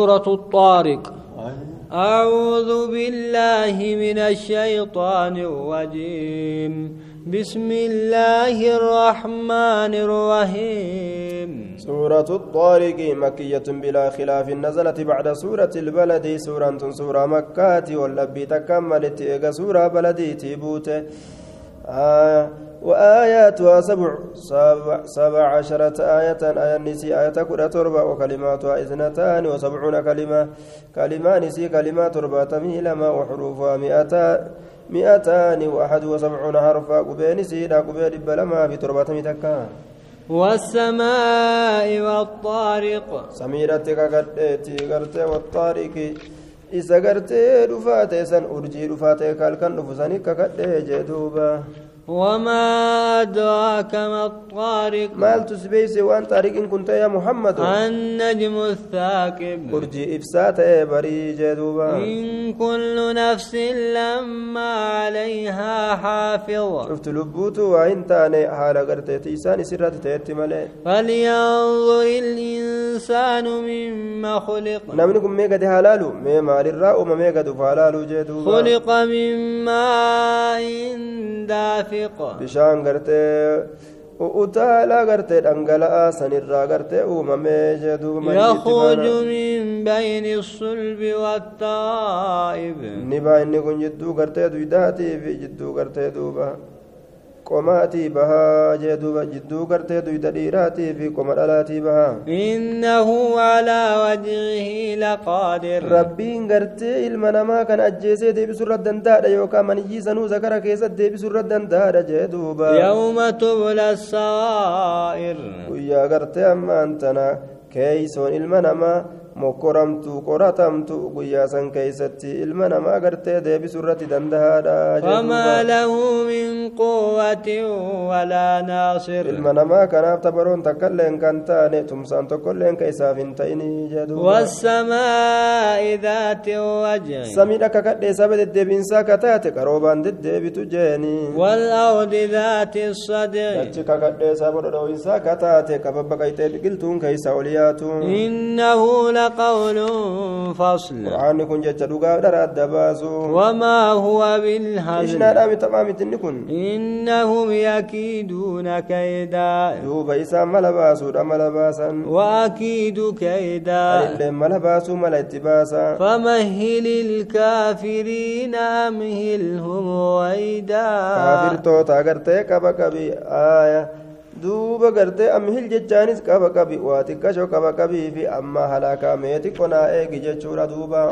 سورة الطارق. أعوذ بالله من الشيطان الرجيم. بسم الله الرحمن الرحيم. سورة الطارق مكية بلا خلاف نزلت بعد سورة البلد. سورة سورة مكة واللبي تكملت إيجا سورة بلدي تيبوت آه وآياتها سبع سبع, سبع عشرة آية آية نسي آية كرة تربة وكلماتها إثنتان وسبعون كلمة كلمة نسي كلمات تربة تميل ما وحروفها مئتا مئتان وأحد وسبعون حرفا قبين سيدا قبين بلما في تربة متكا والسماء والطارق. سميرتك قدتي قرتي والطارق. dhufaate san urjii dhufaate kalkan dhufu sani kakadhee jee duuba وما أدراك ما الطارق؟ ما تسبيس وأن طارق إن كنت يا محمد. النجم الثاقب. برجي إفسات بري جدوبا. إن كل نفس لما عليها حافظ شفت لبوت وإن تاني حال قرت تيسان سرات تيتي ملي فلينظر الإنسان مما خلق. نمنكم ميقد حلالو مي مال الراء ميقد فحلالو جدوبا. خلق من ماء دافئ. rahiiqa bishaan gartee utaalaa gartee dhangala'aa sanirraa gartee uumamee jedhuuma yakhruju min bayni sulbi wattaa'ib ni baa inni kun jidduu gartee duydaatiif jidduu gartee duuba. Jee duuba jidduu gartee duyda dhiiraatii fi qoma dhalaatii bahaa إنه على وجهه لقادر ilma namaa kan ajjeesee deebisuu irra danda'adha yookaan maniyyii sanuu zakara keessatti deebisuu irra danda'adha jee duuba يوم تبلى السرائر gartee ammaan tana keeysoon ilma namaa mokkoramtu qoratamtu guyyaa san keeysatti ilma namaa gartee deebisuu irratti dandahaadha وما له من قوة ولا ناصر ilma namaa kanaaf tabaroon takkailleen kan taane tumsaan tokkoilleen ka isaaf hin ta'inii jedhu والسماء ذات samiin akka kadhee saba deddeebiinsaa ka taate qaroobaan deddeebitu jeeni والأرض ذات الصدع ka dhodhooyinsaa ka taate ka babbaqayxee biqiltuun keeysa ol yaatu إنه لقول فصل jecha dhugaa dhara adda baasu وما هو بالهزل mitamaa mitinni kun إنهم يكيدون كيدا isaan mala baasuudha mala baasan وأكيد كيدا mala itti baasa فمهل الكافرين أمهلهم رويدا kaafirtoota agartee qaba qabi aaya duuba gartee amhil jechaanis qaba qabi waa xiqqashoo qaba qabii fi amma halaakaa meeti qonaa eegi jechuudha duuba